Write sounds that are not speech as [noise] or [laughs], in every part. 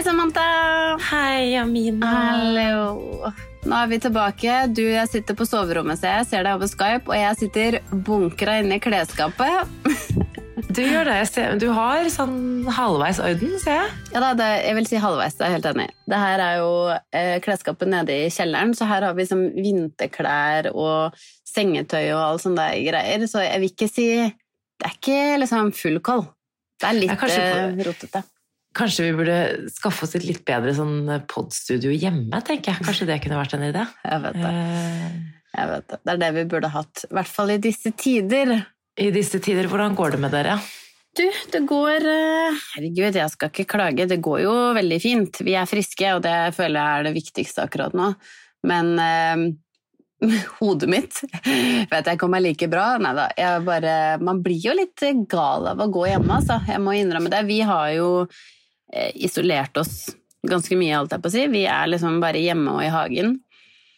Hei, Samantha! Hei, Amina. Hallo. Nå er vi tilbake. Du jeg sitter på soverommet, så jeg. Ser deg over Skype. Og jeg sitter bunkra inne i klesskapet. [laughs] Du gjør det. Ser, du har sånn halvveis orden, ser jeg. Ja da, det, Jeg vil si halvveis. Jeg er helt enig. Det her er jo eh, klesskapet nede i kjelleren, så her har vi som vinterklær og sengetøy og all sånne greier. Så jeg vil ikke si Det er ikke liksom full koll. Det er litt eh, rotete. Kanskje vi burde skaffe oss et litt bedre sånn podstudio hjemme, tenker jeg. Kanskje det kunne vært en idé? Jeg vet det. Eh, Jeg vet det. det er det vi burde hatt. I hvert fall i disse tider. I disse tider, hvordan går det med dere? Du, det går eh, Herregud, jeg skal ikke klage. Det går jo veldig fint. Vi er friske, og det føler jeg er det viktigste akkurat nå. Men eh, [laughs] hodet mitt [laughs] vet jeg ikke om jeg like bra. Nei da, jeg bare Man blir jo litt gal av å gå hjemme, altså. Jeg må innrømme det. Vi har jo eh, isolert oss ganske mye, alt jeg på å si. Vi er liksom bare hjemme og i hagen.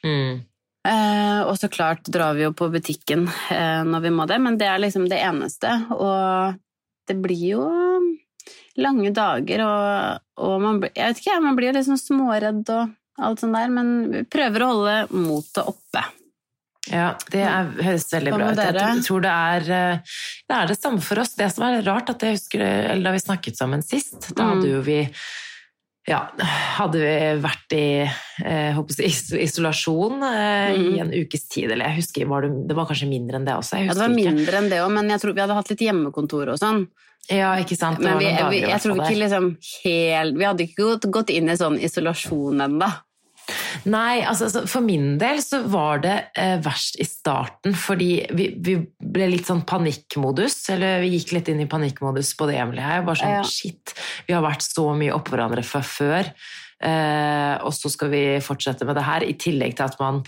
Mm. Eh, og så klart drar vi jo på butikken eh, når vi må det, men det er liksom det eneste. Og det blir jo lange dager, og, og man, jeg vet ikke, man blir jo liksom småredd og alt sånt der, men vi prøver å holde motet oppe. Ja, det er, høres veldig bra ut. Jeg tror- det er, eh, det er det samme for oss. Det som er rart, at jeg husker eller da vi snakket sammen sist, da Mm. hadde jo vi ja, hadde vi vært i eh, isolasjon eh, Mm. i en ukes tid, eller jeg husker, var det, det var kanskje mindre enn det også? Ja, det var ikke. mindre enn det òg, men jeg tror vi hadde hatt litt hjemmekontor og sånn. Ja, ikke sant? Det Men vi, dager vi, jeg tror ikke liksom helt Vi hadde ikke gått, gått inn i sånn isolasjon ennå. Nei, altså for min del så var det eh, verst i starten, fordi vi, vi ble litt sånn panikkmodus, eller vi gikk litt inn i panikkmodus på det hjemlige her. bare sånn, Ja. shit, vi har vært så mye oppå hverandre fra før, eh, og så skal vi fortsette med det her, i tillegg til at man,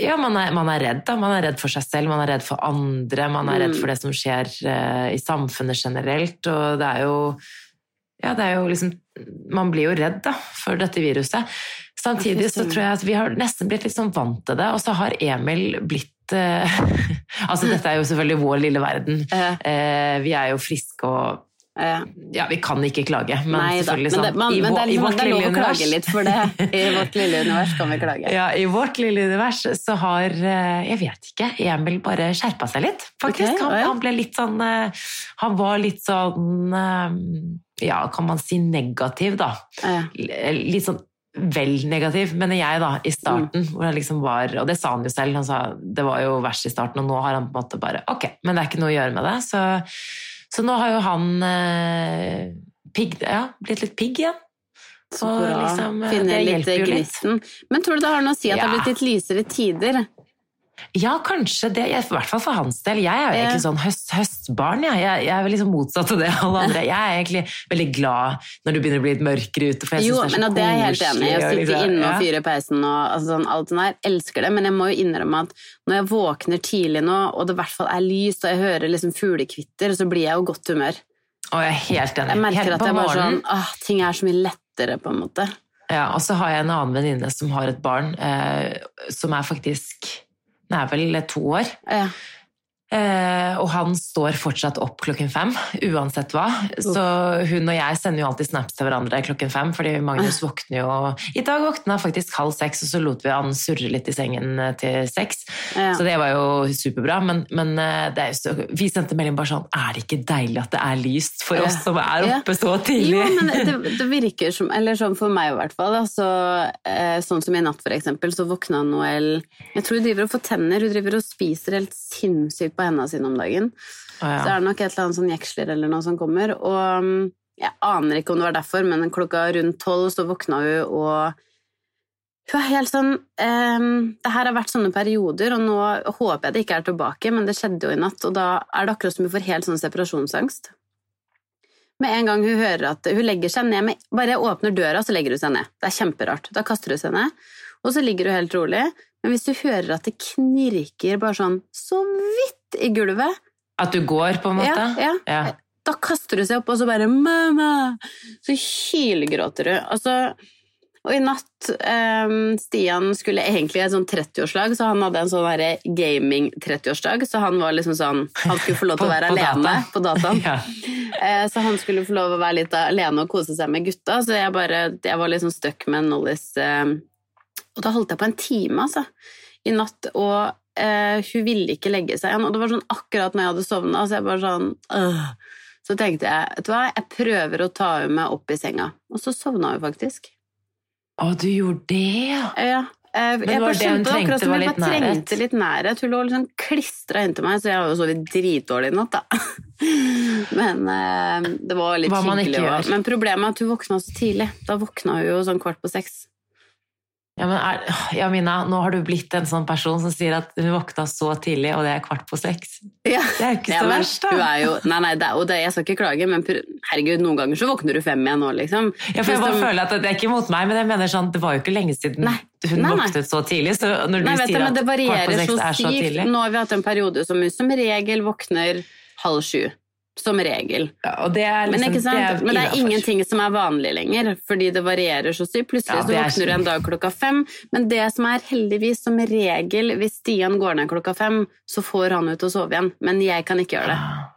ja, man er, man er redd da, man er redd for seg selv, man er redd for andre, man er redd Mm. for det som skjer eh, i samfunnet generelt, og det er jo, ja, det er jo liksom, man blir jo redd da, for dette viruset. Samtidig så tror jeg at vi har nesten blitt litt sånn vant til det, og så har Emil blitt eh, [laughs] Altså, dette er jo selvfølgelig vår lille verden. Eh, vi er jo friske og. Ja, vi kan ikke klage, men Nei selvfølgelig men sånn det, man, men det er, liksom, det er lov å klage litt for det. [laughs] I vårt lille univers kan vi klage. Ja, I vårt lille univers så har eh, Jeg vet ikke. Emil bare skjerpa seg litt, faktisk. Okay, han, ja. han ble litt sånn Han var litt sånn Ja, kan man si negativ, da. Litt sånn vel negativ, mener jeg, da, i starten. hvor han liksom var, Og det sa han jo selv, han sa det var jo verst i starten, og nå har han på en måte bare Ok, men det er ikke noe å gjøre med det. Så, så nå har jo han eh, pigg, ja, blitt litt pigg igjen. så Og bra. liksom, eh, Finne det litt gnisten. Men tror du det har noe å si at det har blitt litt lysere tider? Ja, kanskje det. I hvert fall for hans del. Jeg er jo egentlig sånn høst, høstbarn. Ja. Jeg, jeg er liksom motsatt av det alle [laughs] andre. Jeg er egentlig veldig glad når det begynner å bli litt mørkere ute. For jeg Jo, det er men så men det er jeg helt enig i. Å sitter sitte liksom- inne og fyre i peisen og altså, sånn, alt sånt der. Elsker det. Men jeg må jo innrømme at når jeg våkner tidlig nå, og det i hvert fall er lyst, og jeg hører liksom fuglekvitter, så blir jeg jo godt humør. Og jeg er helt enig. Jeg merker Helt at jeg bare sånn Åh, ting er så mye lettere, på en måte. Ja, og så har jeg en annen venninne som har et barn eh, som er faktisk Den er vel to år. Ja. Eh, og han står fortsatt opp klokken fem, uansett hva. Så hun og jeg sender jo alltid snaps til hverandre klokken fem, fordi Magnus våkner jo I dag våkna han faktisk halv seks, og så lot vi han surre litt i sengen eh, til seks. Ja. Så det var jo superbra. Men, men eh, så, vi sendte melding bare sånn Er det ikke deilig at det er lyst for oss som er oppe så tidlig? Jo, men [laughs] det, det virker som Eller sånn for meg i hvert fall. Da, så, eh, sånn som i natt, for eksempel, så våkna Noel Jeg tror hun driver og får tenner. Hun driver og spiser helt sinnssykt på henda sine om dagen. Å, ja. Så er det nok et eller annet sånn jeksler eller noe som kommer. Og mm, jeg aner ikke om det var derfor, men klokka rundt tolv så våkna hun og hun er helt sånn ehm, Det her har vært sånne perioder, og nå håper jeg det ikke er tilbake, men det skjedde jo i natt, og da er det akkurat som hun får helt sånn separasjonsangst. Med en gang hun hører at hun legger seg ned Bare jeg åpner døra, så legger hun seg ned. Det er kjemperart. Da kaster hun seg ned, og så ligger du helt rolig. Men hvis du hører at det knirker bare sånn så vidt i gulvet At du går, på en måte? ja, ja. Ja. Da kaster du seg opp, og så bare 'mamma'! Så hylgråter du. Altså, og i natt ehm, Stian skulle egentlig i et sånn 30-årslag, så han hadde en sånn gaming-30-årsdag. Så han var liksom sånn Han skulle få lov til å [laughs] være på alene data. på dataen. [laughs] Ja. Eh, Så han skulle få lov til å være litt alene og kose seg med gutta, så jeg, bare, jeg var liksom stuck med Nollis. eh, Og da holdt jeg på en time, altså, i natt, og eh, hun ville ikke legge seg igjen. Og det var sånn akkurat når jeg hadde sovna, så jeg bare sånn øh. Så tenkte jeg, vet du hva, jeg prøver å ta henne med opp i senga. Og så sovna hun faktisk. Å, du gjorde det, ja. Eh, Men det var det hun trengte, akkurat som var litt nærhet? trengte litt nærhet. Hun lå liksom klistra inntil meg, så jeg har jo sovet dritdårlig i natt, da. [laughs] Men eh, det var litt hyggelig. Men problemet er at hun våkna så tidlig. Da våkna hun jo sånn kvart på seks. Ja, men er, ja, Mina, nå har du blitt en sånn person som sier at hun våkna så tidlig, og det er kvart på seks. Ja. Det er jo ikke Ja, så men verst, da. Jo, nei, nei, det, og det, jeg skal ikke klage, men herregud, noen ganger så våkner du fem igjen nå, liksom. Ja, for jeg bare føler at Det er ikke mot meg, men jeg mener sånn, det var jo ikke lenge siden Nei. hun Nei, våknet så tidlig. Så når du sier det at kvart på seks er så tidlig Nå har vi hatt en periode som hun som regel våkner halv sju. Som regel. ja, det Men, liksom, sant? det er men det er ingenting som er vanlig lenger, fordi det varierer så sykt. Plutselig Ja, så er våkner du en dag klokka fem, men det som er heldigvis som regel, hvis Stian går ned klokka fem, så får han ut og sove igjen. Men jeg kan ikke gjøre det.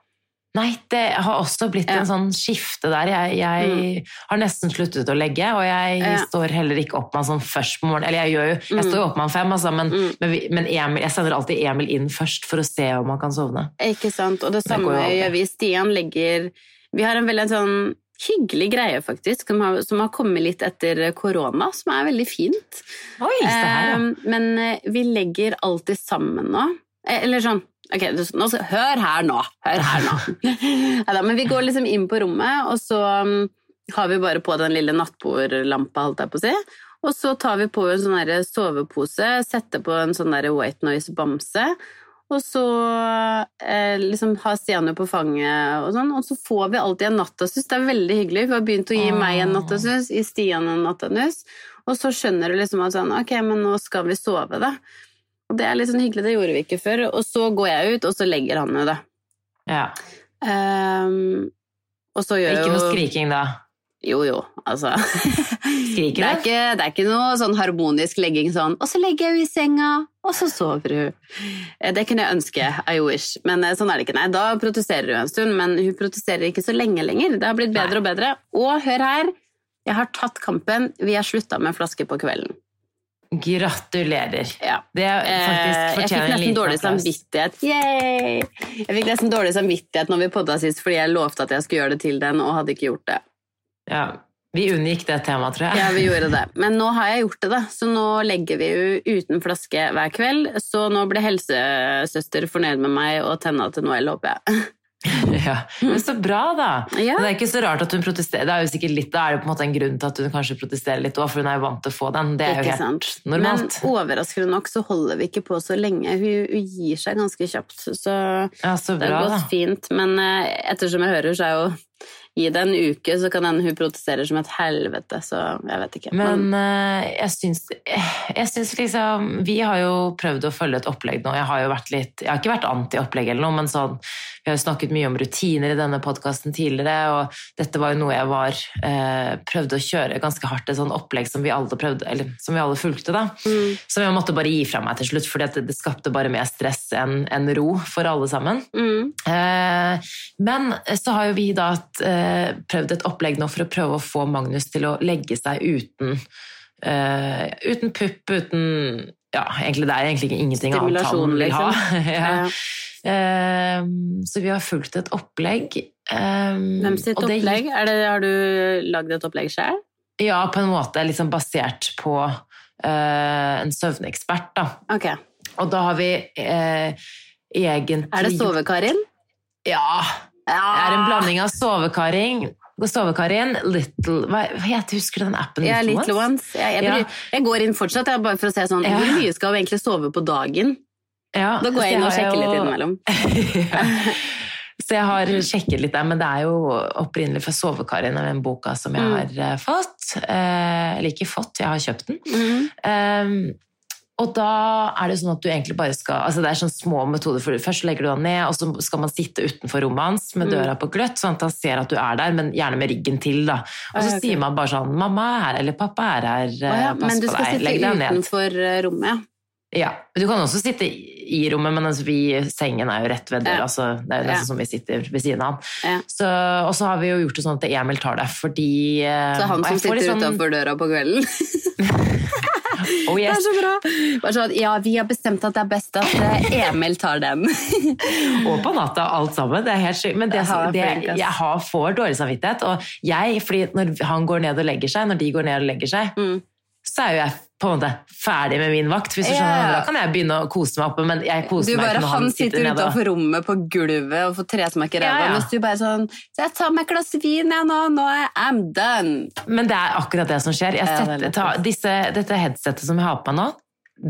Nei, det har også blitt Ja. Mm. en sånn skifte der. Jeg, jeg har nesten sluttet å legge, og jeg Ja. står heller ikke opp med han sånn først på morgenen. Eller jeg, gjør jo, jeg står jo opp med han fem, altså, men, Mm. men, men Emil, jeg sender alltid Emil inn først for å se om han kan sovne. Ikke sant? Og det samme går gjør vi. Stian legger Vi har en veldig sånn hyggelig greie, faktisk, som har, som har kommet litt etter korona, som er veldig fint. Oi, her, ja. Eh, men vi legger alltid sammen nå. Eh, Eller sånn Ok, nå, hør her nå! Hør her nå. [laughs] Neida, men vi går liksom inn på rommet, og så mm, har vi bare på den lille nattbordlampa, holdt jeg på å si. Og så tar vi på en sånn sovepose, setter på en sånn white noise-bamse. Og så eh, liksom har Stian jo på fanget, og sånn, og så får vi alltid en nattasus. Det er veldig hyggelig. Hun har begynt å gi oh. meg en nattasus, gi Stian en nattasus. Og så skjønner du liksom at sånn, ok, men nå skal vi sove, da. Og det er litt sånn hyggelig, det gjorde vi ikke før. Og så går jeg ut, og så legger han jo det. ja. Um, og så gjør Ikke noe skriking da. Jo, jo, altså. [laughs] Skriker Det er, du? ikke, det er ikke noe sånn harmonisk legging sånn Og så legger jeg henne i senga, og så sover hun. Eh, Det kunne jeg ønske. I wish. Men eh, sånn er det ikke. Nei, da protesterer hun en stund, men hun protesterer ikke så lenge lenger. Det har blitt bedre og bedre. Og hør her, jeg har tatt kampen. Vi har slutta med flaske på kvelden. Gratulerer. Ja. Det Eh, faktisk jeg fikk nesten dårlig samvittighet. Yay! Jeg fikk nesten dårlig samvittighet når vi podda sist, fordi jeg lovte at jeg skulle gjøre det til den, og hadde ikke gjort det. Ja. Vi unngikk det temaet, tror jeg. Ja, vi gjorde det. [laughs] Men nå har jeg gjort det, da. Så nå legger vi jo uten flaske hver kveld. Så nå blir helsesøster fornøyd med meg og tenna til Noel, håper jeg. [laughs] [laughs] Ja. Men så bra, da. Ja. Det er ikke så rart at hun protesterer. Det er jo sikkert litt, Da er det på en måte en grunn til at hun kanskje protesterer litt òg, for hun er jo vant til å få den. Det er jo helt normalt. Men overraskende nok så holder vi ikke på så lenge. Hun, hun gir seg ganske kjapt. Så Ja, så det har gått da. fint. Men eh, ettersom jeg hører, så er jo Gi det en uke, så kan hende hun protesterer som et helvete. Så jeg vet ikke. Men Men jeg syns, jeg syns liksom Vi har jo prøvd å følge et opplegg nå. Jeg har jo vært litt Jeg har ikke vært anti-opplegg eller noe, men sånn Vi har jo snakket mye om rutiner i denne podkasten tidligere, og dette var jo noe jeg var eh, Prøvde å kjøre ganske hardt, et sånn opplegg som vi alle prøvde Eller som vi alle fulgte, da. Mm. Som jeg måtte bare gi fra meg til slutt, fordi at det, det skapte bare mer stress enn en ro for alle sammen. Mm. Eh, Men så har jo vi da eh, prøvd et opplegg nå for å prøve å få Magnus til å legge seg uten, uh, uten pupp, uten Ja, egentlig det er egentlig ingenting annet han vil ha. liksom. [laughs] ja. Eh, Så vi har fulgt et opplegg. Um, Hvem sitt det opplegg? Er det, har du lagd et opplegg sjøl? Ja, på en måte liksom basert på uh, en søvnekspert, da. Ok. Og da har vi uh, egentlig Er det sovekarin? Ja. Det er en blanding av sovekaring Sovekarin, Little Hva heter Husker du den appen? Ja, Little Ones. Jeg, jeg, Ja. jeg går inn fortsatt jeg, bare for å se sånn, Ja. hvor mye skal hun egentlig sove på dagen. Ja, Da går jeg inn og sjekker litt innimellom. [laughs] Så jeg har sjekket litt der, men det er jo opprinnelig fra Sovekarin, den boka som jeg Mm. har eh, fått. Eh, Eller ikke fått, jeg har kjøpt den. Mm. Um, og da er det sånn at du egentlig bare skal altså Det er sånn små metoder. for Først legger du han ned, og så skal man sitte utenfor rommet hans med Mm. døra på gløtt, sånn at han ser at du er der, men gjerne med ryggen til. da. Og så Ah, ok. sier man bare sånn 'Mamma er her', eller 'Pappa er her', Å ja, eh, pass men du på skal deg, sitte legg deg ned. utenfor eh, rommet, ja. Ja, Du kan også sitte i rommet, men altså vi, sengen er jo rett ved døra. Ja. Altså, det er jo nesten Ja. som vi sitter ved siden av. Ja. Så, og så har vi jo gjort det sånn at Emil tar det, fordi eh, Så han som sitter sånn- utenfor døra på kvelden. [laughs] [laughs] Oh, Det er så bra! Bare sånn, ja, vi har bestemt at det er best at eh, Emil tar den. [laughs] Og på natta, alt sammen. Det er helt sykt. Men det, det, jeg har, får dårlig samvittighet. Og jeg, fordi når han går ned og legger seg, når de går ned og legger seg, Mm. Så er jo jeg på en måte ferdig med min vakt. Hvis du skjønner, ja. Da kan jeg begynne å kose meg oppe, men jeg Du koser meg bare, ikke når han sitter sitter utenfor rommet på gulvet og får tresmak i ræva, Ja, mens du bare sånn Så jeg tar meg et glass vin, jeg nå. Nå er I'm done. Men det er akkurat det som skjer. Er setter, ta, disse, dette headsetet som jeg har på meg nå,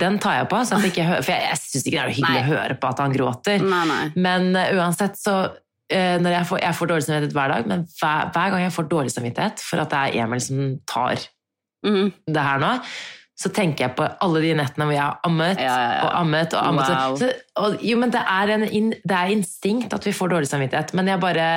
den tar jeg på, jeg ikke for jeg, jeg syns ikke det er hyggelig Nei. å høre på at han gråter. Nei, nei. Men uh, uansett så når jeg, får, jeg får dårlig samvittighet hver dag, men hver, hver gang jeg får dårlig samvittighet for at det er Emil som tar Mhm. det her nå, så tenker jeg på alle de nettene hvor jeg har ammet Ja, ja, ja. og ammet og ammet. Wow. Så, og, jo, men det er, en, det er instinkt at vi får dårlig samvittighet, men, jeg bare,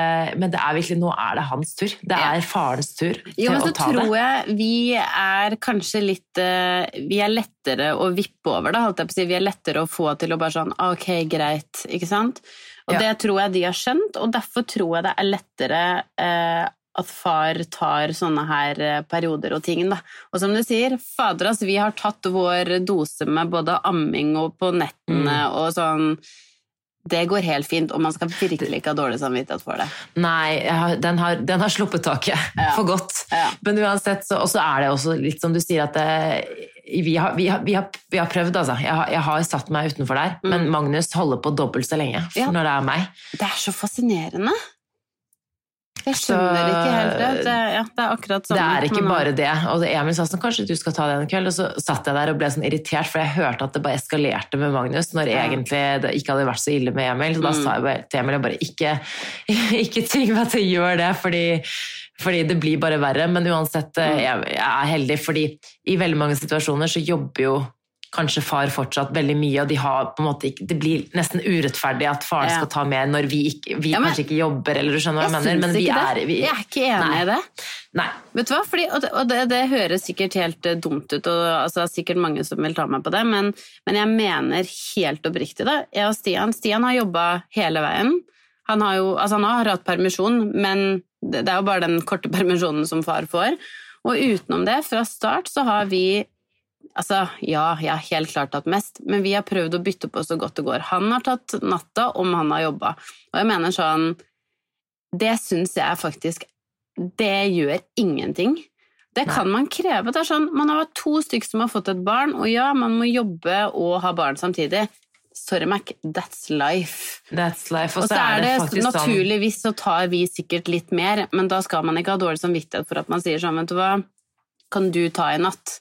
men det er virkelig, nå er det hans tur. Det er farens tur Jo, men så det. tror jeg vi er kanskje litt eh, Vi er lettere å vippe over det. Vi er lettere å få til å bare sånn «Ah, Ok, greit. Ikke sant? Og det tror jeg de har skjønt, og derfor tror jeg det er lettere eh, at far tar sånne her eh, perioder og ting, da. Og som du sier, fader, altså, vi har tatt vår dose med både amming og på nettene Mm. og sånn Det går helt fint, og man skal virkelig ikke ha dårlig samvittighet for det. Nei, den, har, den har sluppet taket [laughs] Ja. for godt. Ja. Men uansett, så er det også litt som du sier, at det, vi, har, vi, har, vi, har, vi har prøvd, altså. Jeg har, jeg har satt meg utenfor der, men Magnus holder på dobbelt så lenge for Ja. når det er meg. Det er så fascinerende. Jeg Så- skjønner ikke helt det. Det, ja, det er akkurat sånn. Det er ikke bare det. Og Emil sa sånn, kanskje du skal ta det en kveld, og så satt jeg der og ble sånn irritert, for jeg hørte at det bare eskalerte med Magnus, når Ja. egentlig det ikke hadde vært så ille med Emil. Så da Mm. sa jeg bare til Emil, jeg bare ikke, [laughs] ikke tving meg til å gjøre det, fordi, fordi det blir bare verre. Men uansett, eh, Mm. jeg, jeg er heldig, fordi i veldig mange situasjoner så jobber jo kanskje far fortsatt veldig mye, og de har på en måte ikke, det blir nesten urettferdig at faren Ja. skal ta mer når vi, ikke, vi Ja, men- kanskje ikke jobber, eller du skjønner hva jeg, Jeg mener. Men vi er, vi, Jeg er ikke enig Nei. i det. Nei. Vet du hva? Fordi, og det, og det, det høres sikkert helt eh, dumt ut, og altså, det er sikkert mange som vil ta meg på det, men, men jeg mener helt oppriktig det. Jeg og Stian, Stian har jobba hele veien. Han har jo altså, han har hatt permisjon, men det, det er jo bare den korte [laughs] permisjonen som far får. Og utenom det, fra start så har vi Altså, ja, jeg har helt klart tatt mest, men vi har prøvd å bytte på så godt det går. Han har tatt natta om han har jobba. Og jeg mener sånn Det syns jeg faktisk Det gjør ingenting. Det kan man kreve. Det er sånn, Man har vært to stykker som har fått et barn, og ja, man må jobbe og ha barn samtidig. Sorry, Mac, that's life. That's life. Og så er det faktisk sånn naturligvis så tar vi sikkert litt mer, men da skal man ikke ha dårlig samvittighet for at man sier sånn, vet du hva, kan du ta i natt?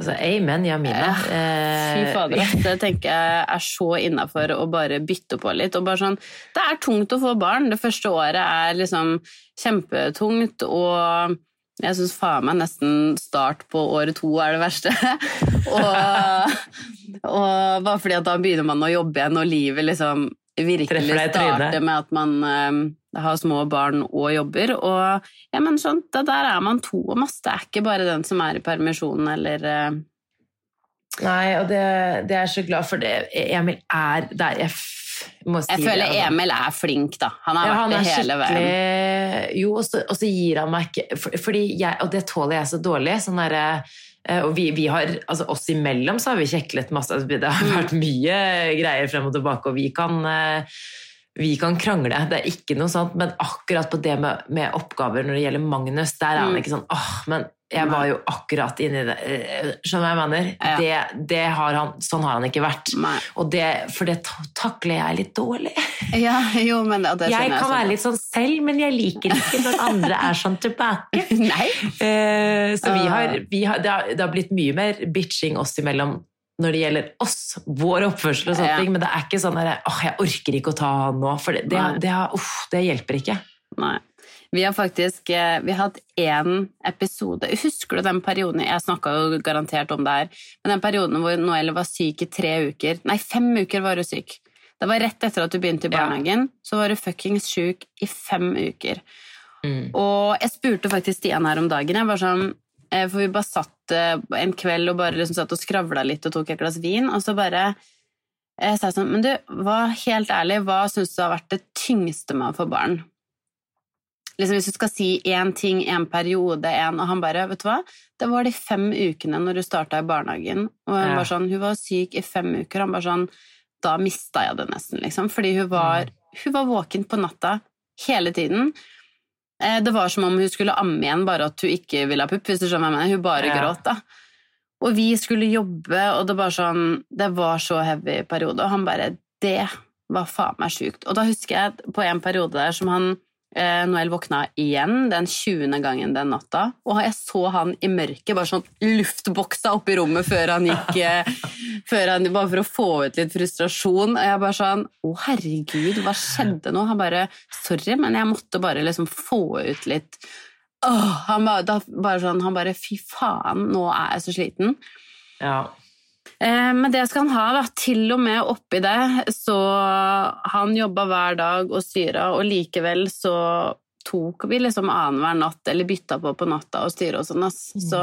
Altså, amen, Jamina. Fy Eh, fader, det tenker jeg er så innafor å bare bytte på litt. Og bare sånn, det er tungt å få barn. Det første året er liksom kjempetungt, og jeg syns faen meg nesten start på året to er det verste. [laughs] og, og bare fordi at da begynner man å jobbe igjen, og livet liksom virkelig starter med at man eh, har små barn og jobber. Og ja, men skjønt, da der er man to om oss. Det er ikke bare den som er i permisjon eller eh, Nei, og det, det er jeg så glad for. Det. Emil er der. Jeg må si Jeg føler det, altså. Emil er flink, da. Han har Ja, vært han er det hele veien. Jo, og så, og så gir han meg ikke for, Fordi jeg, Og det tåler jeg så dårlig. Sånn der, eh, og vi, vi har, altså Oss imellom så har vi kjeklet masse. altså, Det har Mm. vært mye greier frem og tilbake, og vi kan, eh, vi kan krangle. Det er ikke noe sånt. Men akkurat på det med, med oppgaver når det gjelder Magnus, der er han Mm. ikke sånn åh, men jeg var jo akkurat inni det. eh, Skjønner du hva jeg mener? Ja. Det, det har han, sånn har han ikke vært. Og det, for det takler jeg litt dårlig. [laughs] Ja, jo, men det, Jeg kan så være litt sånn selv, men jeg liker ikke når andre er sånn tilbake. [laughs] Nei. Eh, så vi Ah. har, vi har, det, har, det har blitt mye mer bitching oss imellom når det gjelder oss, vår oppførsel og sånne Ja. ting, men det er ikke sånn at åh, jeg orker ikke å ta han nå, for det, det, det, uff, det hjelper ikke. Nei. Vi har faktisk eh, vi har hatt én episode Husker du den perioden Jeg snakka jo garantert om det her. Men den perioden hvor Noelle var syk i tre uker Nei, fem uker var hun syk. Det var rett etter at du begynte i Ja. barnehagen. Så var du fuckings sjuk i fem uker. Mm. Og jeg spurte faktisk Stian her om dagen. Jeg var sånn for vi bare satt eh, en kveld og bare liksom satt og skravla litt og tok et glass vin, og så bare jeg sa sånn Men du, hva, helt ærlig, hva syns du har vært det tyngste med å få barn? Liksom Hvis du skal si én ting, én periode, en Og han bare, vet du hva, det var de fem ukene når du starta i barnehagen, og hun Ja. var sånn Hun var syk i fem uker, han bare sånn Da mista jeg det nesten, liksom, fordi hun var, hun var våken på natta hele tiden. Eh, Det var som om hun skulle amme igjen, bare at hun ikke ville ha pupp. hvis du skjønner hva jeg mener. Hun bare Ja. gråt, da. Og vi skulle jobbe, og det, var sånn, det var så heavy periode, og han bare Det var faen meg sjukt. Og da husker jeg på en periode der som han Noel våkna igjen den 20. gangen den natta, og jeg så han i mørket bare sånn luftboksa opp i rommet før han gikk eh, [laughs] før han, Bare for å få ut litt frustrasjon. Og jeg bare sånn Å, herregud, hva skjedde nå? Han bare Sorry, men jeg måtte bare liksom få ut litt Åh, han, bare, da, bare sånn, han bare Fy faen, nå er jeg så sliten. Ja. Eh, men det skal han ha, da. Til og med oppi det, så han jobba hver dag og styra, og likevel så tok vi liksom annenhver natt, eller bytta på på natta og styre og sånn. Så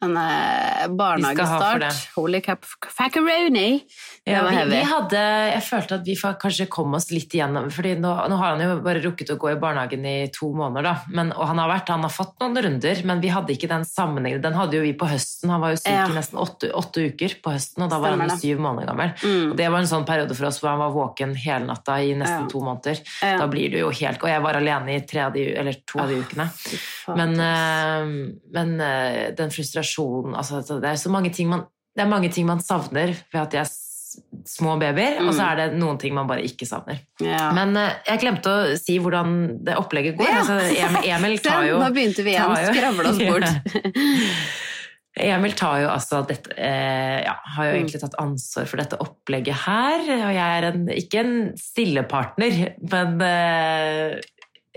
men eh, barnehagestart. Holy cap facaroni Ja, vi, vi hadde, jeg følte at vi kanskje kom oss litt igjennom fordi nå, nå har han jo bare rukket å gå i barnehagen i to måneder, da. Men, og han har, vært, han har fått noen runder, men vi hadde ikke den sammenhengen. Den hadde jo vi på høsten. Han var jo syk Ja. i nesten åtte, åtte uker på høsten, og da var Stemmer han jo syv måneder gammel. Mm. Og det var en sånn periode for oss hvor han var våken hele natta i nesten Ja. to måneder. Da blir du jo helt Og jeg var alene i tre av de, eller to av de ukene. Men, eh, men eh, den frustrasjonen altså, Det er så mange ting man det er mange ting man savner ved at de er små babyer, og så Mm. er det noen ting man bare ikke savner. ja. Men uh, jeg glemte å si hvordan det opplegget går. Ja. Altså, Emil, [laughs] Emil tar jo Nå begynte vi igjen. Skravle oss bort. [laughs] Emil tar jo altså dette, eh, ja, har jo Mm. egentlig tatt ansvar for dette opplegget her, og jeg er en, ikke en stillepartner, men eh,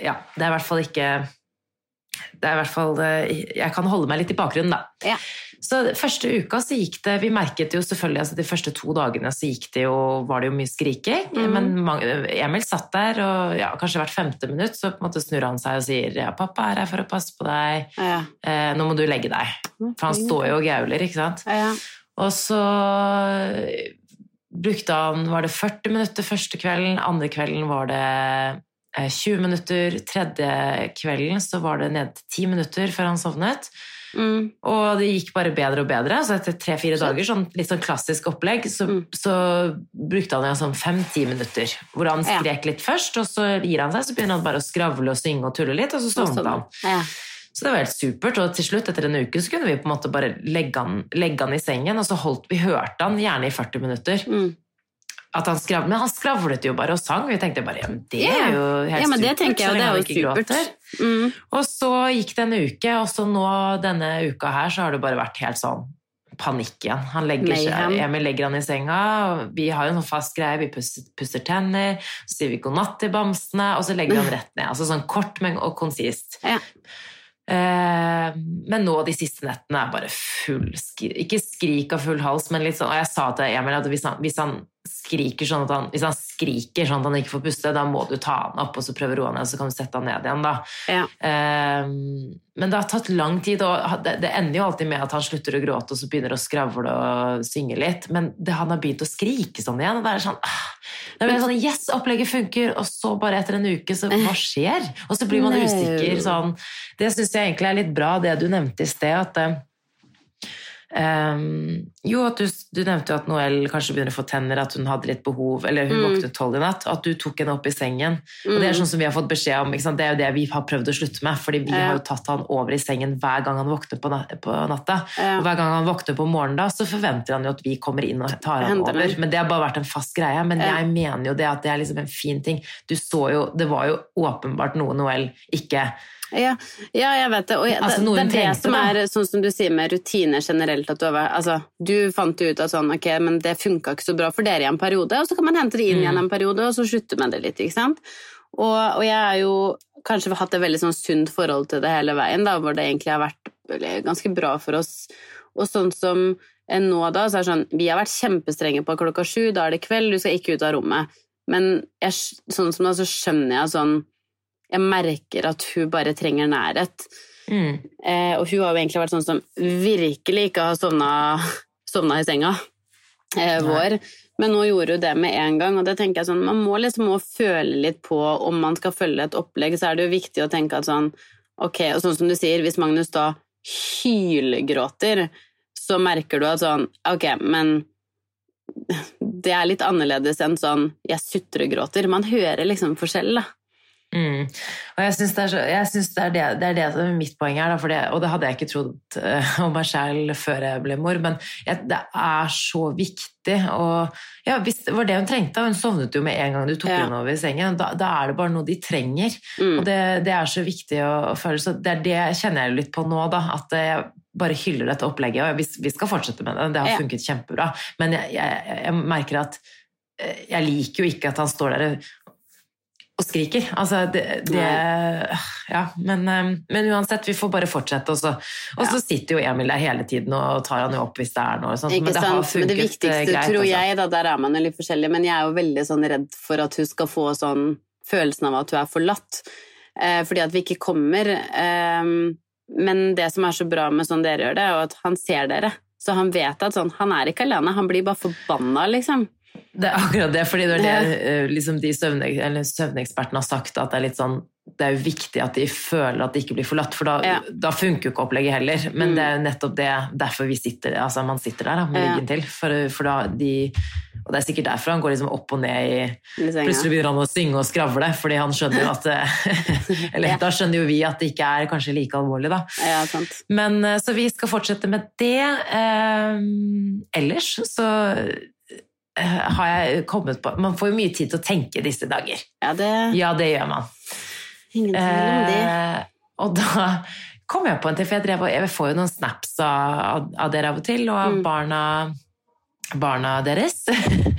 ja, det er i hvert fall ikke det er i hvert fall, eh, Jeg kan holde meg litt i bakgrunnen, da. Ja. Så første uka så gikk det Vi merket jo selvfølgelig altså De første to dagene så gikk det jo, var det jo mye skriking. Mm. Men Emil satt der, og ja, kanskje hvert femte minutt så på en måte snur han seg og sier ja, 'Pappa er her for å passe på deg. Ja. Eh, nå må du legge deg.' For han står jo og gauler, ikke sant. Ja. Og så brukte han Var det 40 minutter første kvelden, andre kvelden var det eh, 20 minutter, tredje kvelden så var det ned til 10 minutter før han sovnet. Mm. Og det gikk bare bedre og bedre. Så etter tre-fire dager, sånn, litt sånn klassisk opplegg, så, Mm. så brukte han ja, sånn fem-ti minutter. Hvor han skrek litt først, og så gir han seg, så begynner han bare å skravle og synge og tulle litt, og så sovnet han. Ja. Så det var helt supert, og til slutt, etter en uke, så kunne vi på en måte bare legge han, legge han i sengen, og så holdt vi hørte han gjerne i 40 minutter. Mm. At han skravlet, men han skravlet jo bare og sang, vi tenkte bare, ja, men det er jo helt ja, men det supert, jeg, så lenge han jo ikke supert. gråter. Mm. Og så gikk det en uke, og så nå denne uka her så har det bare vært helt sånn panikk igjen. Han legger seg, Emil legger han i senga, og vi har jo en sånn fast greie, vi pusser, pusser tenner, så sier vi god natt til bamsene, og så legger vi han rett ned. Altså sånn kort, men og konsist. Ja. Eh, men nå de siste nettene er bare full skrik, ikke skrik av full hals, men litt sånn, og jeg sa til Emil at hvis han, hvis han skriker sånn at han, hvis han skriker sånn at han ikke får puste, da må du ta han opp, og så prøve å roe han ned, så kan du sette han ned igjen da. Ja. Um, men det har tatt lang tid, og det, det ender jo alltid med at han slutter å gråte, og så begynner å skravle og synge litt, men det, han har begynt å skrike sånn igjen, og det er sånn, ah, det er sånn, yes, opplegget funker, og så bare etter en uke, så hva skjer? Og så blir man usikker, sånn, det synes jeg egentlig er litt bra, det du nevnte i sted, at Ehm, jo, at du, du nevnte jo at Noel kanskje begynner å få tenner, at hun hadde litt behov, eller hun Mm. våknet tolv i natt, at du tok henne opp i sengen. Og det er sånn som vi har fått beskjed om, det er jo det vi har prøvd å slutte med, fordi vi Ja. har jo tatt han over i sengen hver gang han våkner på, nat på natta. Ja. Og hver gang han våkner på morgenen da, så forventer han jo at vi kommer inn og tar han Henter over. den. Men det har bare vært en fast greie. Men Ja. jeg mener jo det at det er liksom en fin ting. Du så jo, det var jo åpenbart noe Noel ikke Ja, ja, jeg vet det. Og jeg, Altså, det, det er det som er sånn som du sier med rutiner generelt. At du, har, altså, du fant ut at sånn, ok, men det funka ikke så bra for dere i en periode, og så kan man hente det inn Mm. igjen en periode, og så slutte med det litt, ikke sant. Og, og jeg har jo kanskje hatt et veldig sånn sunt forhold til det hele veien, da, hvor det egentlig har vært ganske bra for oss. Og sånn som eh, nå, da, så er det sånn Vi har vært kjempestrenge på klokka sju, da er det kveld, du skal ikke ut av rommet. Men jeg, sånn som da, så skjønner jeg sånn Jeg merker at hun bare trenger nærhet. Mm. Eh, og hun har jo egentlig vært sånn som virkelig ikke har sovna, sovna i senga eh, vår. Men nå gjorde hun det med en gang, og det tenker jeg sånn, man må liksom også føle litt på om man skal følge et opplegg, så er det jo viktig å tenke at sånn Ok, og sånn som du sier, hvis Magnus da hylgråter, så merker du at sånn Ok, men det er litt annerledes enn sånn jeg sutregråter. Man hører liksom forskjell, da. Mm. Og jeg syns det, det, det, det, er det som er mitt poeng her, da, det, og det hadde jeg ikke trodd uh, om meg selv før jeg ble mor, men jeg, det er så viktig. Og ja, hvis det var det hun trengte, hun sovnet jo med en gang du tok ja. henne over i sengen, da, da, er det bare noe de trenger. Mm. Og det, er så viktig å, å føle. Så det er det kjenner jeg litt på nå, da. At jeg bare hyller dette opplegget. Og vi, vi skal fortsette med det, det har funket kjempebra. Men jeg, jeg, jeg merker at eh, jeg liker jo ikke at han står der og skriker. Altså, det, det Ja, men, eh, men, uansett, vi får bare fortsette. Og så, ja. sitter jo Emil der hele tiden og tar han jo opp hvis det er noe sånt. Men det har funket men det viktigste, eh, greit. tror altså. jeg, da, der er man jo litt forskjellig, men jeg er jo veldig sånn redd for at hun skal få sånn følelsen av at hun er forlatt. Eh, fordi at vi ikke kommer. Eh, men det som er så bra med sånn dere gjør det, er at han ser dere. Så han vet at sånn, han er ikke alene, han blir bare forbanna, liksom. Det er akkurat det, fordi det er det eh, liksom de søvnekspertene har sagt, at det er litt sånn det er jo viktig at de føler at de ikke blir forlatt, for da, ja. da funker jo ikke opplegget heller. Men mm. det er jo nettopp det, derfor vi sitter, altså man sitter der da, med ryggen til. For, for, da de Og det er sikkert derfor han går liksom opp og ned i Plutselig begynner han å synge og skravle, fordi han skjønner at [laughs] Eller ja. da skjønner jo vi at det ikke er kanskje like alvorlig, da. Ja, Men eh, Så vi skal fortsette med det. Eh, ellers så har jeg kommet på Man får jo mye tid til å tenke disse dager. Ja, det, ja, det gjør man. Ingen tvil om det. Eh, og da kom jeg på en til, for jeg, drev, jeg får jo noen snaps av, av dere av og til, og av mm. barna, barna deres.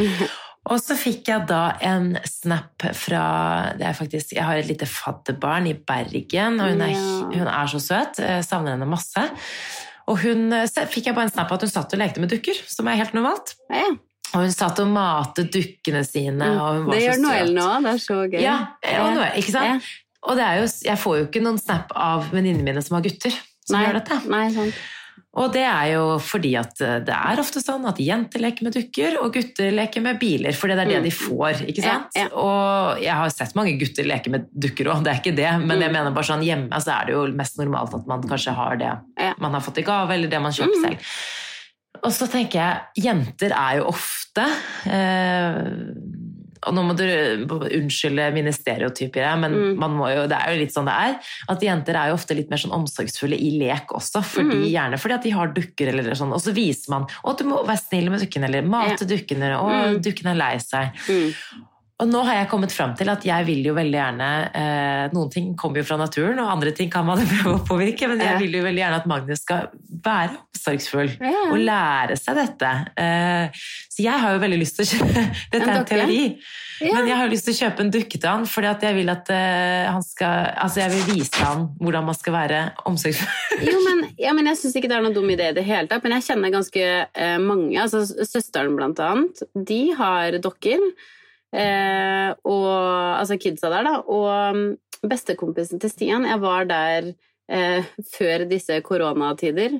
[laughs] og så fikk jeg da en snap fra det er faktisk, Jeg har et lite fadderbarn i Bergen, og hun er, hun er så søt. Jeg savner henne masse. Og hun fikk jeg bare en snap av at hun satt og lekte med dukker, som er helt normalt. Ja. Og hun satt og matet dukkene sine. Mm. det gjør Noel nå, det er så gøy. Ja, og Noel, ikke sant? Ja. Og jo, jeg får jo ikke noen snap av venninnene mine som har gutter, som nei, gjør dette. Nei, sant. Og det er jo fordi at eh, det er ofte sånn at jenter leker med dukker, og gutter leker med biler, for det er det mm. de får. ikke sant? Ja, ja. Og jeg har sett mange gutter leke med dukker òg, det er ikke det, men mm. jeg mener bare sånn hjemme så er det jo mest normalt at man kanskje har det ja. man har fått i gave, eller det man kjøper mm. selv. Og så tenker jeg, jenter er jo ofte eh, og nå må du unnskylde mine stereotyper, men mm. jo, det er jo litt sånn det er. At jenter er jo ofte litt mer sånn omsorgsfulle i lek også, fordi, mm. gjerne fordi at de har dukker eller sånn. Og så viser man at du må være snill med dukkene, eller mate ja. dukkene, og mm. dukkene er lei seg. Mm. Og nå har jeg kommet fram til at jeg vil jo veldig gjerne eh, Noen ting kommer jo fra naturen, og andre ting kan man [laughs] prøve å påvirke, men jeg vil jo veldig gjerne at Magnus skal være omsorgsfull og lære seg dette. Eh, så jeg har jo veldig lyst til å kjøpe [laughs] Dette er en teori, men jeg har jo lyst til å kjøpe en dukke til han, fordi at jeg vil at eh, han skal Altså, jeg vil vise han hvordan man skal være omsorgsfull. jo, men, [laughs] ja, men jeg syns ikke det er noen dum idé i det hele tatt, men jeg kjenner ganske eh, mange, altså søsteren blant annet, de har dokker. Eh, og, altså kidsa der, da. Og bestekompisen til Stian Jeg var der eh, før disse koronatider.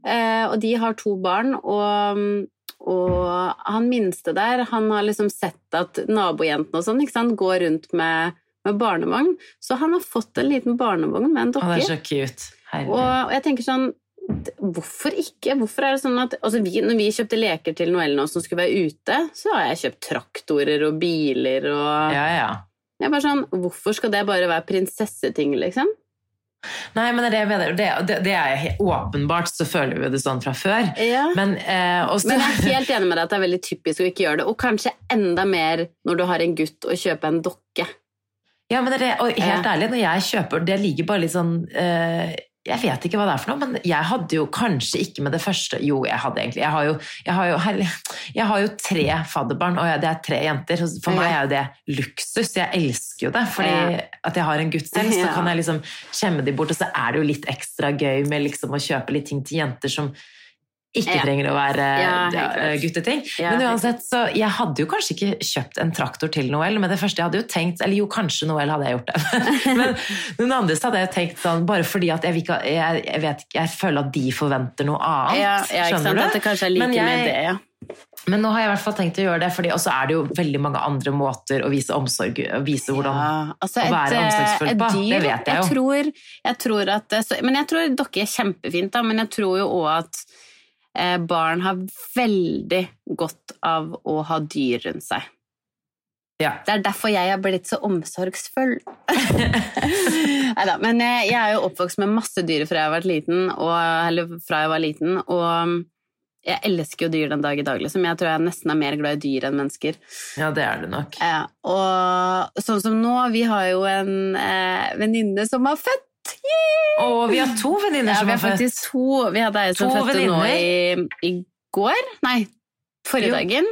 Eh, og de har to barn, og, og, han minste der, han har liksom sett at nabojentene og sånn ikke sant, går rundt med, med barnevogn. Så han har fått en liten barnevogn med en dokke. og jeg tenker sånn Hvorfor ikke? Hvorfor er det sånn at altså vi, Når vi kjøpte leker til Noel nå som skulle være ute, så har jeg kjøpt traktorer og biler og Ja, ja. Jeg er bare sånn, Hvorfor skal det bare være prinsesseting, liksom? Nei, men det, det, det, det er åpenbart, så føler vi det sånn fra før. Ja. Men, eh, også... men, jeg er helt enig med deg at det er veldig typisk å ikke gjøre det. Og kanskje enda mer når du har en gutt og kjøper en dokke. Ja, men det, og helt ærlig, når jeg kjøper Det ligger bare litt sånn eh, jeg vet ikke hva det er for noe, men jeg hadde jo kanskje ikke med det første Jo, jeg hadde egentlig. Jeg har jo, jeg har jo, jeg har jo tre fadderbarn, og det er tre jenter. For meg er jo det luksus. Jeg elsker jo det. Fordi at jeg har en gutt selv, så kan jeg liksom skjemme de bort. Og så er det jo litt ekstra gøy med liksom å kjøpe litt ting til jenter som ikke Ja. trenger å være Ja, helt gutteting. Ja, men uansett, så jeg hadde jo kanskje ikke kjøpt en traktor til Noel, men det første jeg hadde jo tenkt Eller jo, kanskje Noel hadde jeg gjort det. [laughs] men noen andre hadde jeg tenkt sånn bare fordi at jeg, jeg, jeg vet Jeg føler at de forventer noe annet. Skjønner du? At det kanskje er like Men jeg- med det, ja. Men nå har jeg i hvert fall tenkt å gjøre det, fordi også er det jo veldig mange andre måter å vise omsorg å Vise hvordan Ja, altså å være et, eh, omsorgsfull på, dyr, det vet jeg jo. Tror, jeg tror at, men jeg tror dere er kjempefint, da, men jeg tror jo òg at eh, barn har veldig godt av å ha dyr rundt seg. Ja. Det er derfor jeg har blitt så omsorgsfull. [laughs] Neida, men jeg, jeg er jo oppvokst med masse dyr fra jeg liten, og, fra jeg var liten, og jeg elsker jo dyr den dag i dag, liksom. Jeg tror jeg nesten er mer glad i dyr enn mennesker. Ja, det er det nok. Ja, og sånn som nå, vi har jo en eh, venninne som har født. Og vi har to venninner Ja, som har født. to. Vi hadde ei som fødte nå i, i går. Nei, forrige dagen.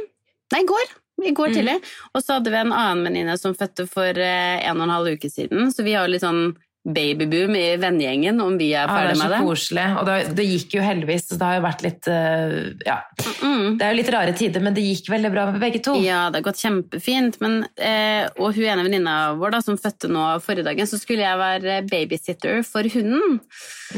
Nei, i går. I går Mm. tidlig. Og så hadde vi en annen venninne som fødte for eh, en og en halv uke siden, så vi har litt sånn babyboom i vennegjengen, om vi er Ja, det ferdig er så med det. koselig. Og det, det gikk jo heldigvis, så det har jo vært litt eh, Ja. Mm. Det er jo litt rare tider, men det gikk veldig bra med begge to. Ja, det har gått kjempefint. Men, eh, og hun ene venninna vår da, som fødte nå forrige dagen, så skulle jeg være babysitter for hunden.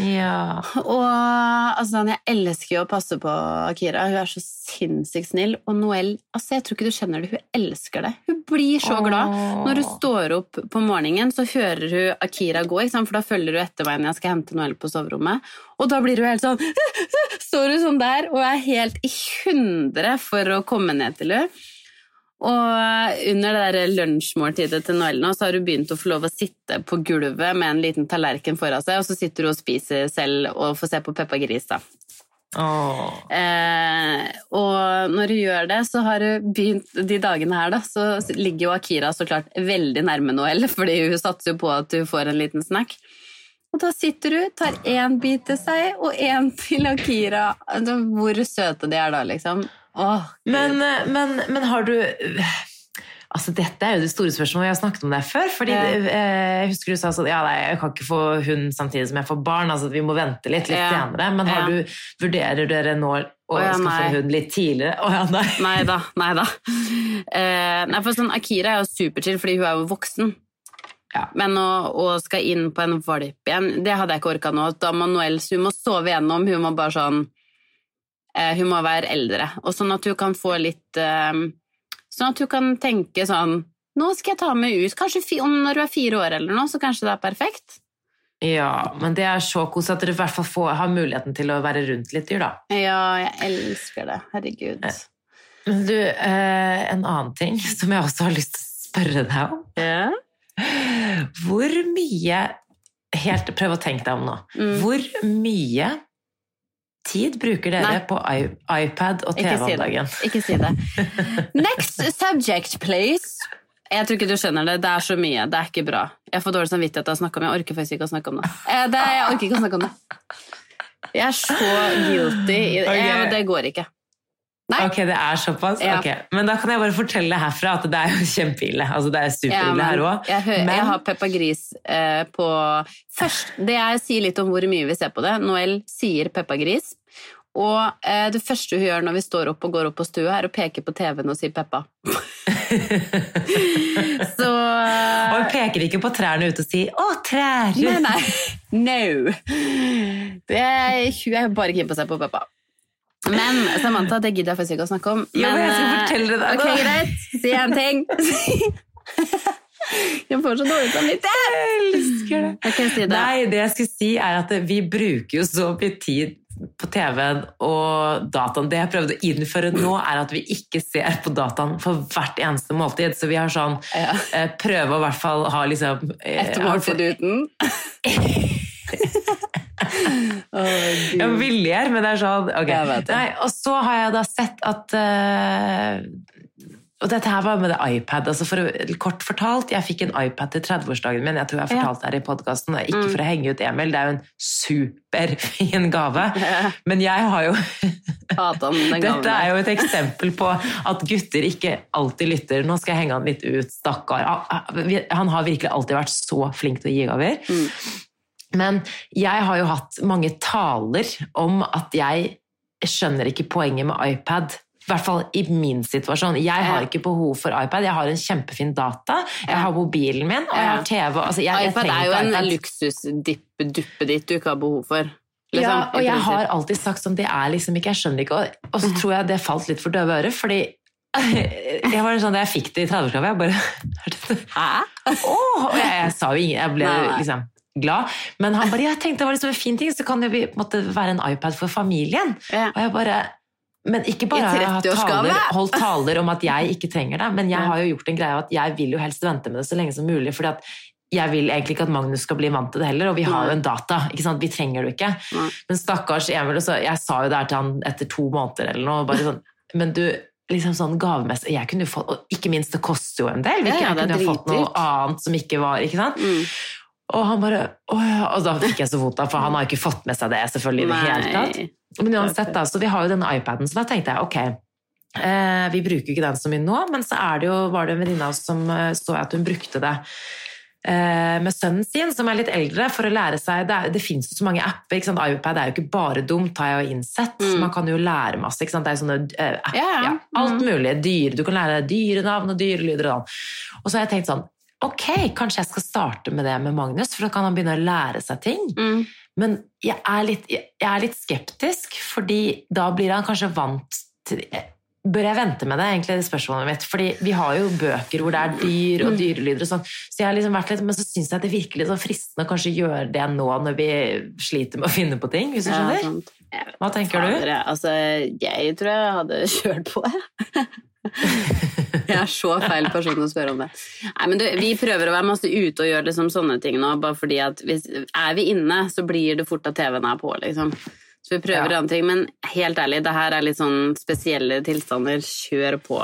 Ja. Og altså, jeg elsker jo å passe på Akira. Hun er så sinnssykt snill. Og Noel, altså, jeg tror ikke du skjønner det, hun elsker det. Hun blir så glad. Åh. Når hun står opp på morgenen, så hører hun Akira gå, for da følger du etter meg når jeg skal hente Noelle på soverommet. Og da blir du helt sånn [laughs] Står du sånn der og er helt i hundre for å komme ned til henne. Og under det der lunsjmåltidet til Noelle nå, så har hun begynt å få lov å sitte på gulvet med en liten tallerken foran seg, og så sitter hun og spiser selv og får se på Peppa Gris. da. Eh, når hun gjør det, så har hun begynt De dagene her, da, så ligger jo Akira så klart veldig nærme Noel, [laughs] fordi hun satser jo på at hun får en liten snack. Og da sitter hun, tar én bit til seg og én til Akira. Altså, hvor søte de er da, liksom. Åh, Men, eh, men, men har du [sighs] Altså, dette er jo det store spørsmålet. Vi har snakket om det før. fordi Ja. eh, Jeg husker du sa sånn Ja, nei, jeg kan ikke få hund samtidig som jeg får barn. altså Vi må vente litt litt Ja. senere. Men du, vurderer dere nå å oh, ja, skaffe nei. hund litt tidligere? Å ja, nei. [laughs] Nei da, nei da. Eh, nei, for sånn, Akira er jo superchill, fordi hun er jo voksen. Ja. Men å, å skal inn på en valp igjen, det hadde jeg ikke orka nå. Da må Noel, hun må sove gjennom, hun må bare sånn eh, Hun må være eldre. Og sånn at hun kan få litt eh, Sånn at hun kan tenke sånn Nå skal jeg ta meg ut. Kanskje fi, om når hun er fire år eller noe, så kanskje det er perfekt. Ja, men det er så koselig at dere i hvert fall får, har muligheten til å være rundt litt dyr, da. Ja, jeg elsker det. Herregud. Men du, eh, en annen ting som jeg også har lyst til å spørre deg om. Ja. Hvor mye Helt prøv å tenke deg om nå. Mm. Hvor mye tid bruker dere Nei. på iPad og TV om dagen? Ikke si det. [laughs] Next subject, please. Jeg tror ikke du skjønner det. Det er så mye. Det er ikke bra. Jeg får dårlig samvittighet av å snakke om det. Jeg orker faktisk ikke å snakke om det. Eh, det jeg orker ikke å snakke om det. Jeg er så guilty. Eh, det går ikke. Nei. Ok, det er såpass? Ja. Okay. Men da kan jeg bare fortelle herfra at det er jo kjempeille. Altså, det er superille ja, her òg. jeg, Men- jeg har Peppa Gris eh, på Først, det jeg sier litt om hvor mye vi ser på det. Noel sier Peppa Gris. Og eh, det første hun gjør når vi står opp og går opp på stua, er å peke på TV-en og si Peppa. [laughs] Så Og hun peker ikke på trærne ute og sier 'Å, trær'! Nei, nei. [laughs] No. Det hun er bare keen på å se på Peppa. Men Samantha, det gidder jeg faktisk ikke å snakke om. Jo, men jeg skal eh, fortelle deg Ok, nå. greit. Si en ting. [laughs] Jeg får så dårlig samvittighet. Jeg elsker det. Okay, si det. Nei, det jeg skulle si er at vi bruker jo så mye tid på TV-en og dataen. Det jeg prøvde å innføre nå, er at vi ikke ser på dataen for hvert eneste måltid. Så vi har sånn Ja. eh, Prøve å i hvert fall ha liksom eh, Et måltid uten. [laughs] oh, jeg viljer, men det er sånn ok. Jeg vet det. Nei, Og så har jeg da sett at eh, Og dette her var med det iPad. altså for Kort fortalt, jeg fikk en iPad til 30-årsdagen min. Jeg tror jeg har Ja. det her i podkasten. Ikke Mm. for å henge ut Emil, det er jo en superfin gave. [laughs] Men jeg har jo [laughs] den Dette er jo et eksempel på at gutter ikke alltid lytter. Nå skal jeg henge han litt ut, stakkar. Han- Han har virkelig alltid vært så flink til å gi gaver. Mm. Men jeg har jo hatt mange taler om at jeg skjønner ikke poenget med iPad. I hvert fall i min situasjon. Jeg har ikke behov for iPad. Jeg har en kjempefin data, jeg har mobilen min, og jeg har TV. Altså, jeg, jeg iPad er jo en luksusduppe ditt du ikke har behov for. liksom, Ja, og jeg har alltid sagt sånn, det er liksom ikke, jeg skjønner ikke. Og, og så tror jeg det falt litt for døve ører, fordi [laughs] jeg var sånn, da jeg fikk det i 30-årsgave, jeg bare [laughs] Hæ? Oh, Og jeg, jeg sa jo ingen, jeg ble liksom glad. Men han bare, jeg tenkte det var liksom en fin ting, så kan det på en måte være en iPad for familien. Ja. Og jeg bare men ikke bare har jeg 30-årsgave? taler, [laughs] holdt taler om at jeg ikke trenger det, men jeg har jo gjort en greie av at jeg vil jo helst vente med det så lenge som mulig, fordi at jeg vil egentlig ikke at Magnus skal bli vant til det heller, og vi har jo en data, ikke sant? vi trenger det jo ikke. Nei. Men stakkars Emil, så, jeg sa jo det her til han etter to måneder eller noe, bare sånn, men du, liksom sånn gavemessig, jeg kunne jo fått, og ikke minst det koster jo en del, Ja, jeg kunne jo fått noe annet som ikke var, ikke sant? Mm. Og han bare, åh og da fikk jeg så vondt, for han har jo ikke fått med seg det selvfølgelig i det hele tatt. Men uansett da, så vi har jo denne iPaden, så da tenkte jeg, ok, eh, vi bruker ikke den så mye nå, men så det jo, var det en venninne av oss som eh, så at hun brukte det eh, med sønnen sin, som er litt eldre, for å lære seg, det, er, det finnes jo så mange apper, ikke sant? iPad er jo ikke bare dumt, har jeg jo innsett, Mm. man kan jo lære masse, ikke sant? Det er sånne apper, Ja, ja. ja, alt Mm. mulig, dyr, du kan lære deg dyrenavn og dyrelyder og sånn. Og så har jeg tenkt sånn, ok, kanskje jeg skal starte med det med Magnus, for da kan han begynne å lære seg ting. Mm. Men jeg er, litt, jeg er litt skeptisk, fordi da blir han kanskje vant til Bør jeg vente med det, egentlig, det spørsmålet mitt? Fordi vi har jo bøker hvor det er dyr og dyrelyder og sånn, så jeg har liksom vært litt, men så syns jeg det virker litt sånn fristende å kanskje gjøre det nå når vi sliter med å finne på ting, hvis du skjønner? Hva tenker du? Altså, jeg tror jeg hadde kjørt på, jeg. [laughs] [laughs] Jeg er så feil person å spørre om det. Nei, men du, Vi prøver å være masse ute og gjøre liksom sånne ting nå, bare fordi at hvis, er vi inne, så blir det fort at TV-en er på, liksom. Så vi prøver Ja. andre ting, men helt ærlig, det her er litt sånn spesielle tilstander. Kjør på.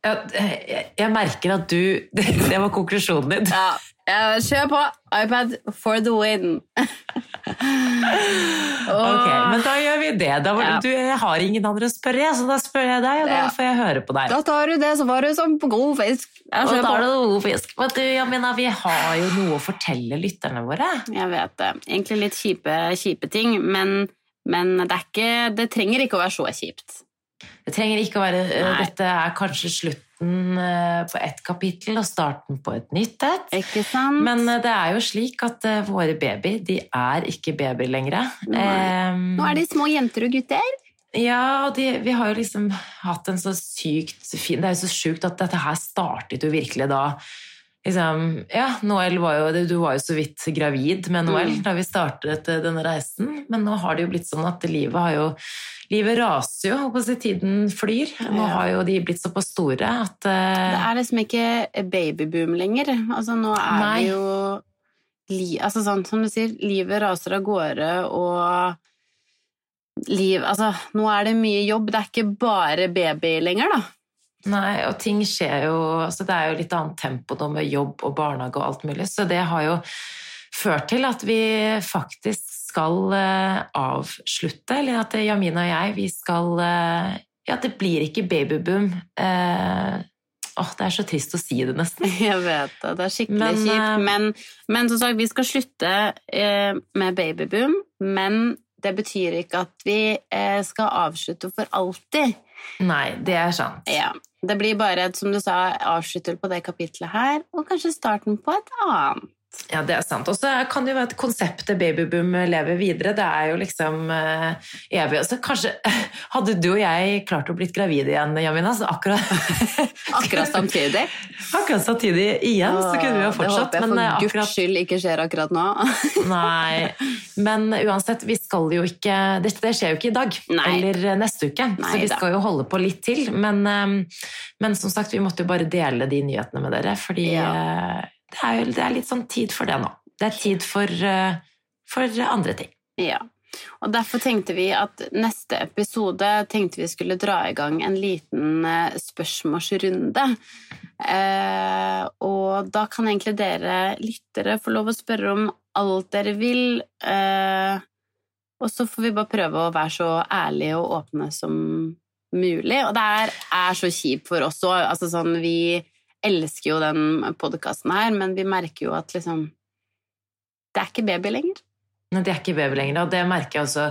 Ja, jeg, jeg merker at du Det, [laughs] det var konklusjonen din. Ja, ja, kjør på! iPad for the win. [laughs] Ok, men da gjør vi det. Da, var- Ja. du, har ingen andre å spørre, så da spør jeg deg, og da får jeg høre på deg. Da tar du det, så var du som på god fisk. Og er det god fisk. Men du, Jamina, vi har jo noe å fortelle lytterne våre. Jeg vet det. Egentlig litt kjipe, kjipe ting, men, men det, ikke, det trenger ikke å være så kjipt. Det trenger ikke å være eh, Nei. Dette er kanskje slutten eh, på ett kapittel og starten på et nytt et. Ikke sant? Men eh, det er jo slik at eh, våre baby, de er ikke babyer lenger. Um, Nå er de små jenter og gutter. Ja, og de, vi har jo liksom hatt en så sykt fin Det er jo så sjukt at dette her startet jo virkelig da liksom, Ja, Noel var jo Du var jo så vidt gravid med Noel Mm. da vi startet eh, denne reisen, men nå har det jo blitt sånn at livet har jo Livet raser jo, håper jeg, tiden flyr. Nå har jo de blitt såpass store at Det eh, er liksom ikke babyboom lenger. Altså, nå er Nei. det jo li, altså, sånn, Som du sier, livet raser av gårde, og liv Altså, nå er det mye jobb. Det er ikke bare baby lenger, da. Nei, og ting skjer jo altså Det er jo litt annet tempo nå med jobb og barnehage og alt mulig, så det har jo ført til at vi faktisk skal eh, avslutte, eller at Jamina og jeg, vi skal eh, Ja, det blir ikke babyboom. Eh, åh, det er så trist å si det, nesten. [laughs] Jeg vet det. Det er skikkelig Men, kjipt. eh, Men, men som sagt, vi skal slutte eh, med babyboom. Men det betyr ikke at vi eh, skal avslutte for alltid. Nei, det er sant. Ja. Det blir bare, som du sa, avslutter på det kapitlet her, og kanskje starten på et annet. Ja, det er sant. Og så kan det jo være at konseptet babyboom lever videre. Det er jo liksom eh, evig. Så kanskje [laughs] Hadde du og jeg klart å blitt gravide igjen, Jamina, akkurat [laughs] Akkurat samtidig. [laughs] Akkurat samtidig igjen, så kunne vi jo fortsatt. Det håper jeg for akkurat... guds skyld ikke skjer akkurat nå. Nei. Men uansett, vi skal jo ikke Det, skjer jo ikke i dag Nei. eller neste uke, så vi skal jo holde på litt til. Men, eh, men som sagt, vi måtte jo bare dele de nyhetene med dere, fordi Ja. Det, er jo, det er litt sånn tid for det nå. Det er tid for, eh, for andre ting. Ja. Og derfor tenkte vi at neste episode tenkte vi skulle dra i gang en liten eh, spørsmålsrunde. Eh, og da kan egentlig dere lyttere få lov å spørre om alt dere vil. Eh, og så får vi bare prøve å være så ærlige og åpne som mulig. Og det er, er så kjipt for oss òg. Altså sånn, vi elsker jo den podkasten her, men vi merker jo at liksom Det er ikke baby lenger. Nei, det er ikke baby lenger, og det merker jeg også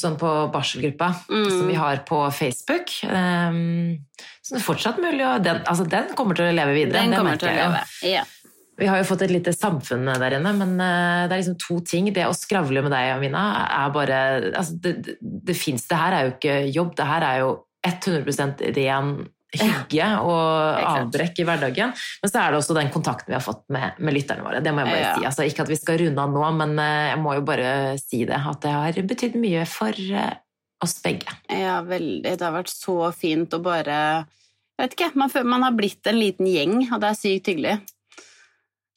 sånn på barselgruppa Mm. som vi har på Facebook. Um, så det er fortsatt mulig, å den, altså, den kommer til å leve videre. Den kommer til å leve. Ja. Vi har jo fått et lite samfunn der inne, men eh, det er liksom to ting. Det å skravle med deg, Amina, er bare altså, Det, det, det fins Det her er jo ikke jobb, det her er jo 100% ren hygge og avbrekk i hverdagen. Men så er det også den kontakten vi har fått med, med lytterne våre. Det må jeg bare Ja. si. Altså, ikke at vi skal runde av nå, men eh, jeg må jo bare si det. At det har betydd mye for eh, oss begge. ja, veldig. Det har vært så fint å bare Jeg vet ikke, man, man har blitt en liten gjeng, og det er sykt hyggelig.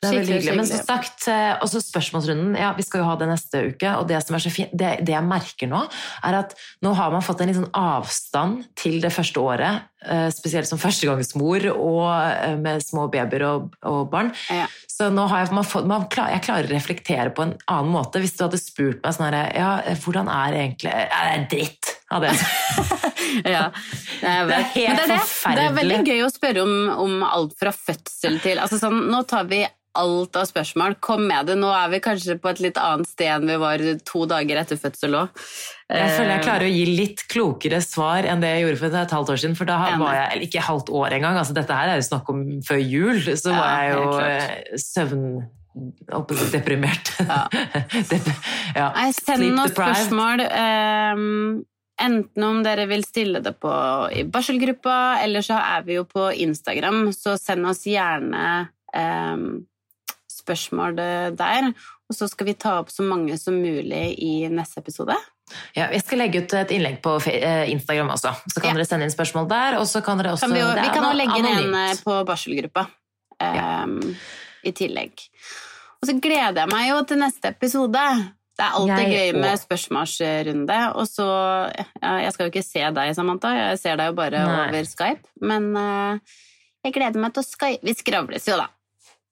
Det er veldig hyggelig. Men som sagt, eh, også spørsmålsrunden. Ja, vi skal jo ha det neste uke. Og det som er så fint, det, det jeg merker nå, er at nå har man fått en litt sånn avstand til det første året. eh, Spesielt som førstegangsmor og eh, med små babyer og, og barn. Ja. Så nå har jeg, man fått, man klar, jeg klarer å reflektere på en annen måte. Hvis du hadde spurt meg sånn her Ja, hvordan er egentlig Er det dritt! Hadde jeg. [laughs] Ja. Det er helt det, er det. forferdelig. det er veldig gøy å spørre om, om alt fra fødsel til altså sånn, Nå tar vi alt av spørsmål. Kom med det. Nå er vi kanskje på et litt annet sted enn vi var to dager etter fødsel òg. Jeg føler jeg klarer å gi litt klokere svar enn det jeg gjorde for et halvt år siden. For da var jeg eller ikke halvt år engang, altså dette her er jo snakk om før jul, så Ja, var jeg jo eh, søvn... Deprimert. Ja. [laughs] Dep ja. Nei, Send noen spørsmål. Um, enten om dere vil stille det på i barselgruppa, eller så er vi jo på Instagram, så send oss gjerne ehm, spørsmål der. Og så skal vi ta opp så mange som mulig i neste episode. Ja, jeg skal legge ut et innlegg på eh, Instagram også, så kan Ja. dere sende inn spørsmål der. Og så kan dere også Kan vi, jo, vi kan jo også legge anonymt. eh, på barselgruppa ehm, i tillegg. Og så gleder jeg meg jo til neste episode. Det er alltid Jeg gøy med spørsmålsrunde. Og så Jeg skal jo ikke se deg, Samantha, jeg ser deg jo bare Nei. over Skype. Men eh, jeg gleder meg til å skype. Vi skravles jo, da.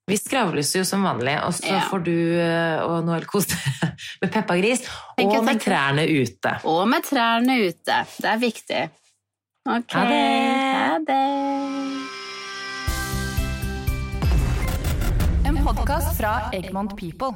Vi skravles jo som vanlig, og så Ja. får du eh, og Noel kose deg [laughs] med Peppa Gris og med trærne ute. Og med trærne ute. Det er viktig. Ok. Ha det. Ha det. En podkast fra Egmont People.